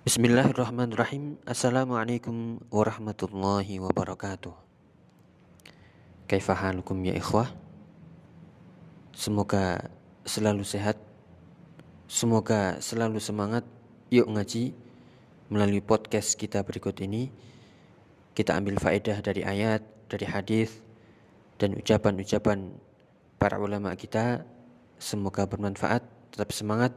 Bismillahirrahmanirrahim. Assalamualaikum warahmatullahi wabarakatuh. Kaifahalukum ya ikhwah? Semoga selalu sehat. Semoga selalu semangat. Yuk ngaji Melalui podcast kita berikut ini. Kita ambil faedah dari ayat Dari hadis Dan ucapan-ucapan Para ulama kita. Semoga bermanfaat. Tetap semangat